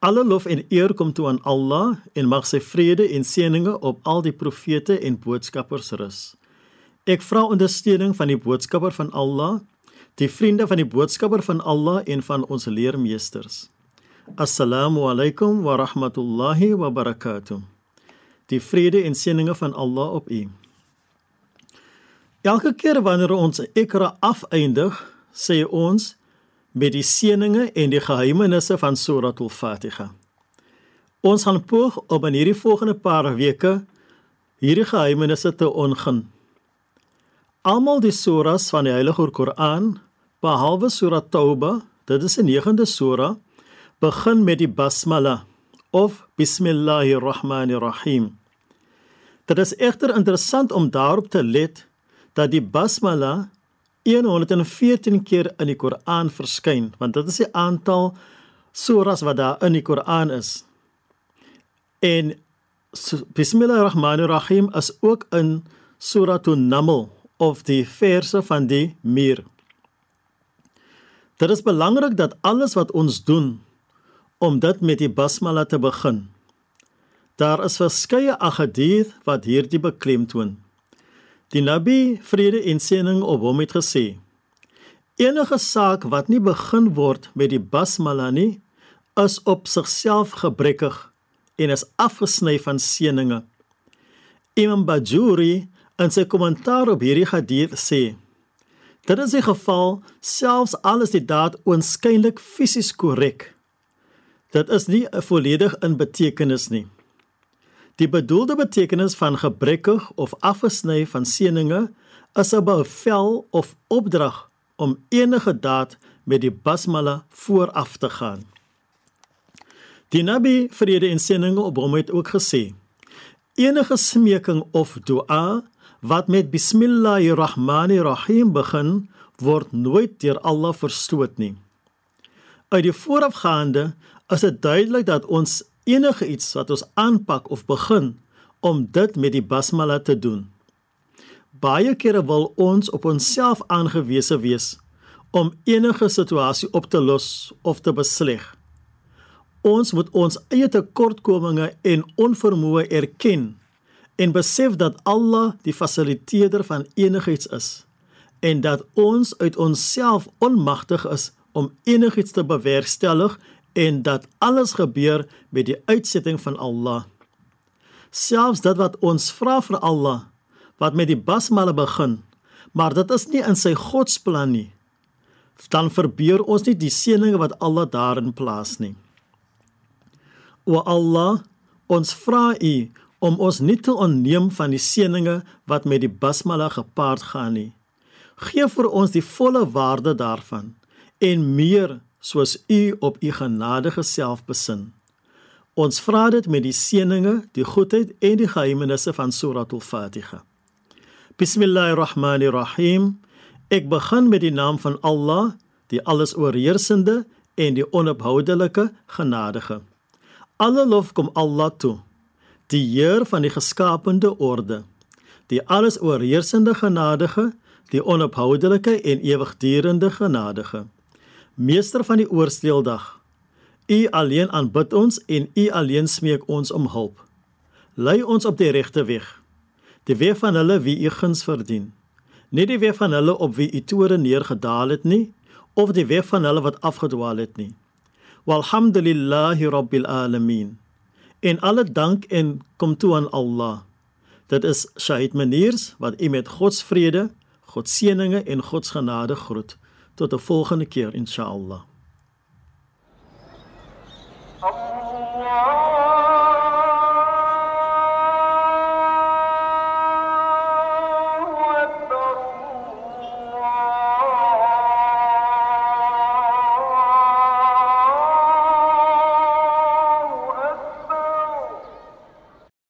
Alle lof en eer kom toe aan Allah en mag sy vrede en seëninge op al die profete en boodskappers rus. Ek vra ondersteuning van die boodskapper van Allah, die vriende van die boodskapper van Allah en van ons leermeesters. Assalamu alaykum wa rahmatullahi wa barakatuh die vrede en seëninge van Allah op u. Elke keer wanneer ons 'n Ikra afeindig, sê ons met die seëninge en die geheimenisse van Suratul Fatiha. Ons gaan poog om in hierdie volgende paar weke hierdie geheimenisse te ongun. Almal die suras van die Heilige Koran, behalwe Surah Tauba, dit is 'n 9de sura, begin met die basmala of bismillahirrahmanirrahim. Dit is egter interessant om daarop te let dat die basmala 114 keer in die Koran verskyn, want dit is die aantal suras wat daar in die Koran is. En Bismillahirrahmanirrahim is ook in Suratul Naml of die verse van die muur. Dit is belangrik dat alles wat ons doen om dit met die basmala te begin. Daar is verskeie ahadith wat hierdie beklemtoon. Die Nabi vrede en seëning op hom het gesê: Enige saak wat nie begin word met die basmala nie, is op sigself gebrekkig en is afgesny van seëninge. Imam Bajuri in sy kommentaar op hierdie hadith sê: Dit is die geval selfs al is die daad oënskynlik fisies korrek. Dit is nie volledig in betekenis nie. Die bedoelde betekenis van gebrekkig of afgesny van seëninge is 'n bevel of opdrag om enige daad met die basmala vooraf te gaan. Die Nabi vrede en seëninge op hom het ook gesê: Enige smeking of dua wat met bismillahirrahmanirrahim begin, word nooit deur Allah verstoot nie. Uit die voorafgaande is dit duidelik dat ons enige iets wat ons aanpak of begin om dit met die basmala te doen. Baie kere wil ons op onsself aangewese wees om enige situasie op te los of te besleg. Ons moet ons eie tekortkominge en onvermoë erken en besef dat Allah die fasiliteerder van enigiets is en dat ons uit onsself onmagtig is om enigiets te bewerkstellig en dat alles gebeur met die uitsetting van Allah. Selfs dit wat ons vra vir Allah wat met die basmale begin, maar dit is nie in sy godsplan nie. Dan verbeur ons nie die seëninge wat Allah daarin plaas nie. O Allah, ons vra U om ons nie te onneem van die seëninge wat met die basmala gepaard gaan nie. Geef vir ons die volle waarde daarvan en meer soos U op U genadige self besin. Ons vra dit met die seëninge, die goedheid en die geheimenisse van Suratul Fatiha. Bismillahirrahmanirrahim. Ek begin met die naam van Allah, die alles oorheersende en die onophoudelike genadige. Alle lof kom Allah toe, die Heer van die geskapende orde, die alles oorheersende genadige, die onophoudelike en ewigdurende genadige. Meester van die oorsteeldag. U alleen aanbid ons en U alleen smeek ons om hulp. Lei ons op die regte weg. Die weg van hulle wie U guns verdien. Nie die weg van hulle op wie U toore neergedaal het nie, of die weg van hulle wat afgedwaal het nie. Walhamdulillahi rabbil alamin. En alle dank en kom toe aan Allah. Dit is Shahid Maniers wat u met God se vrede, God se seëninge en God se genade groet. Tot de volgende keer, inshallah. Allah.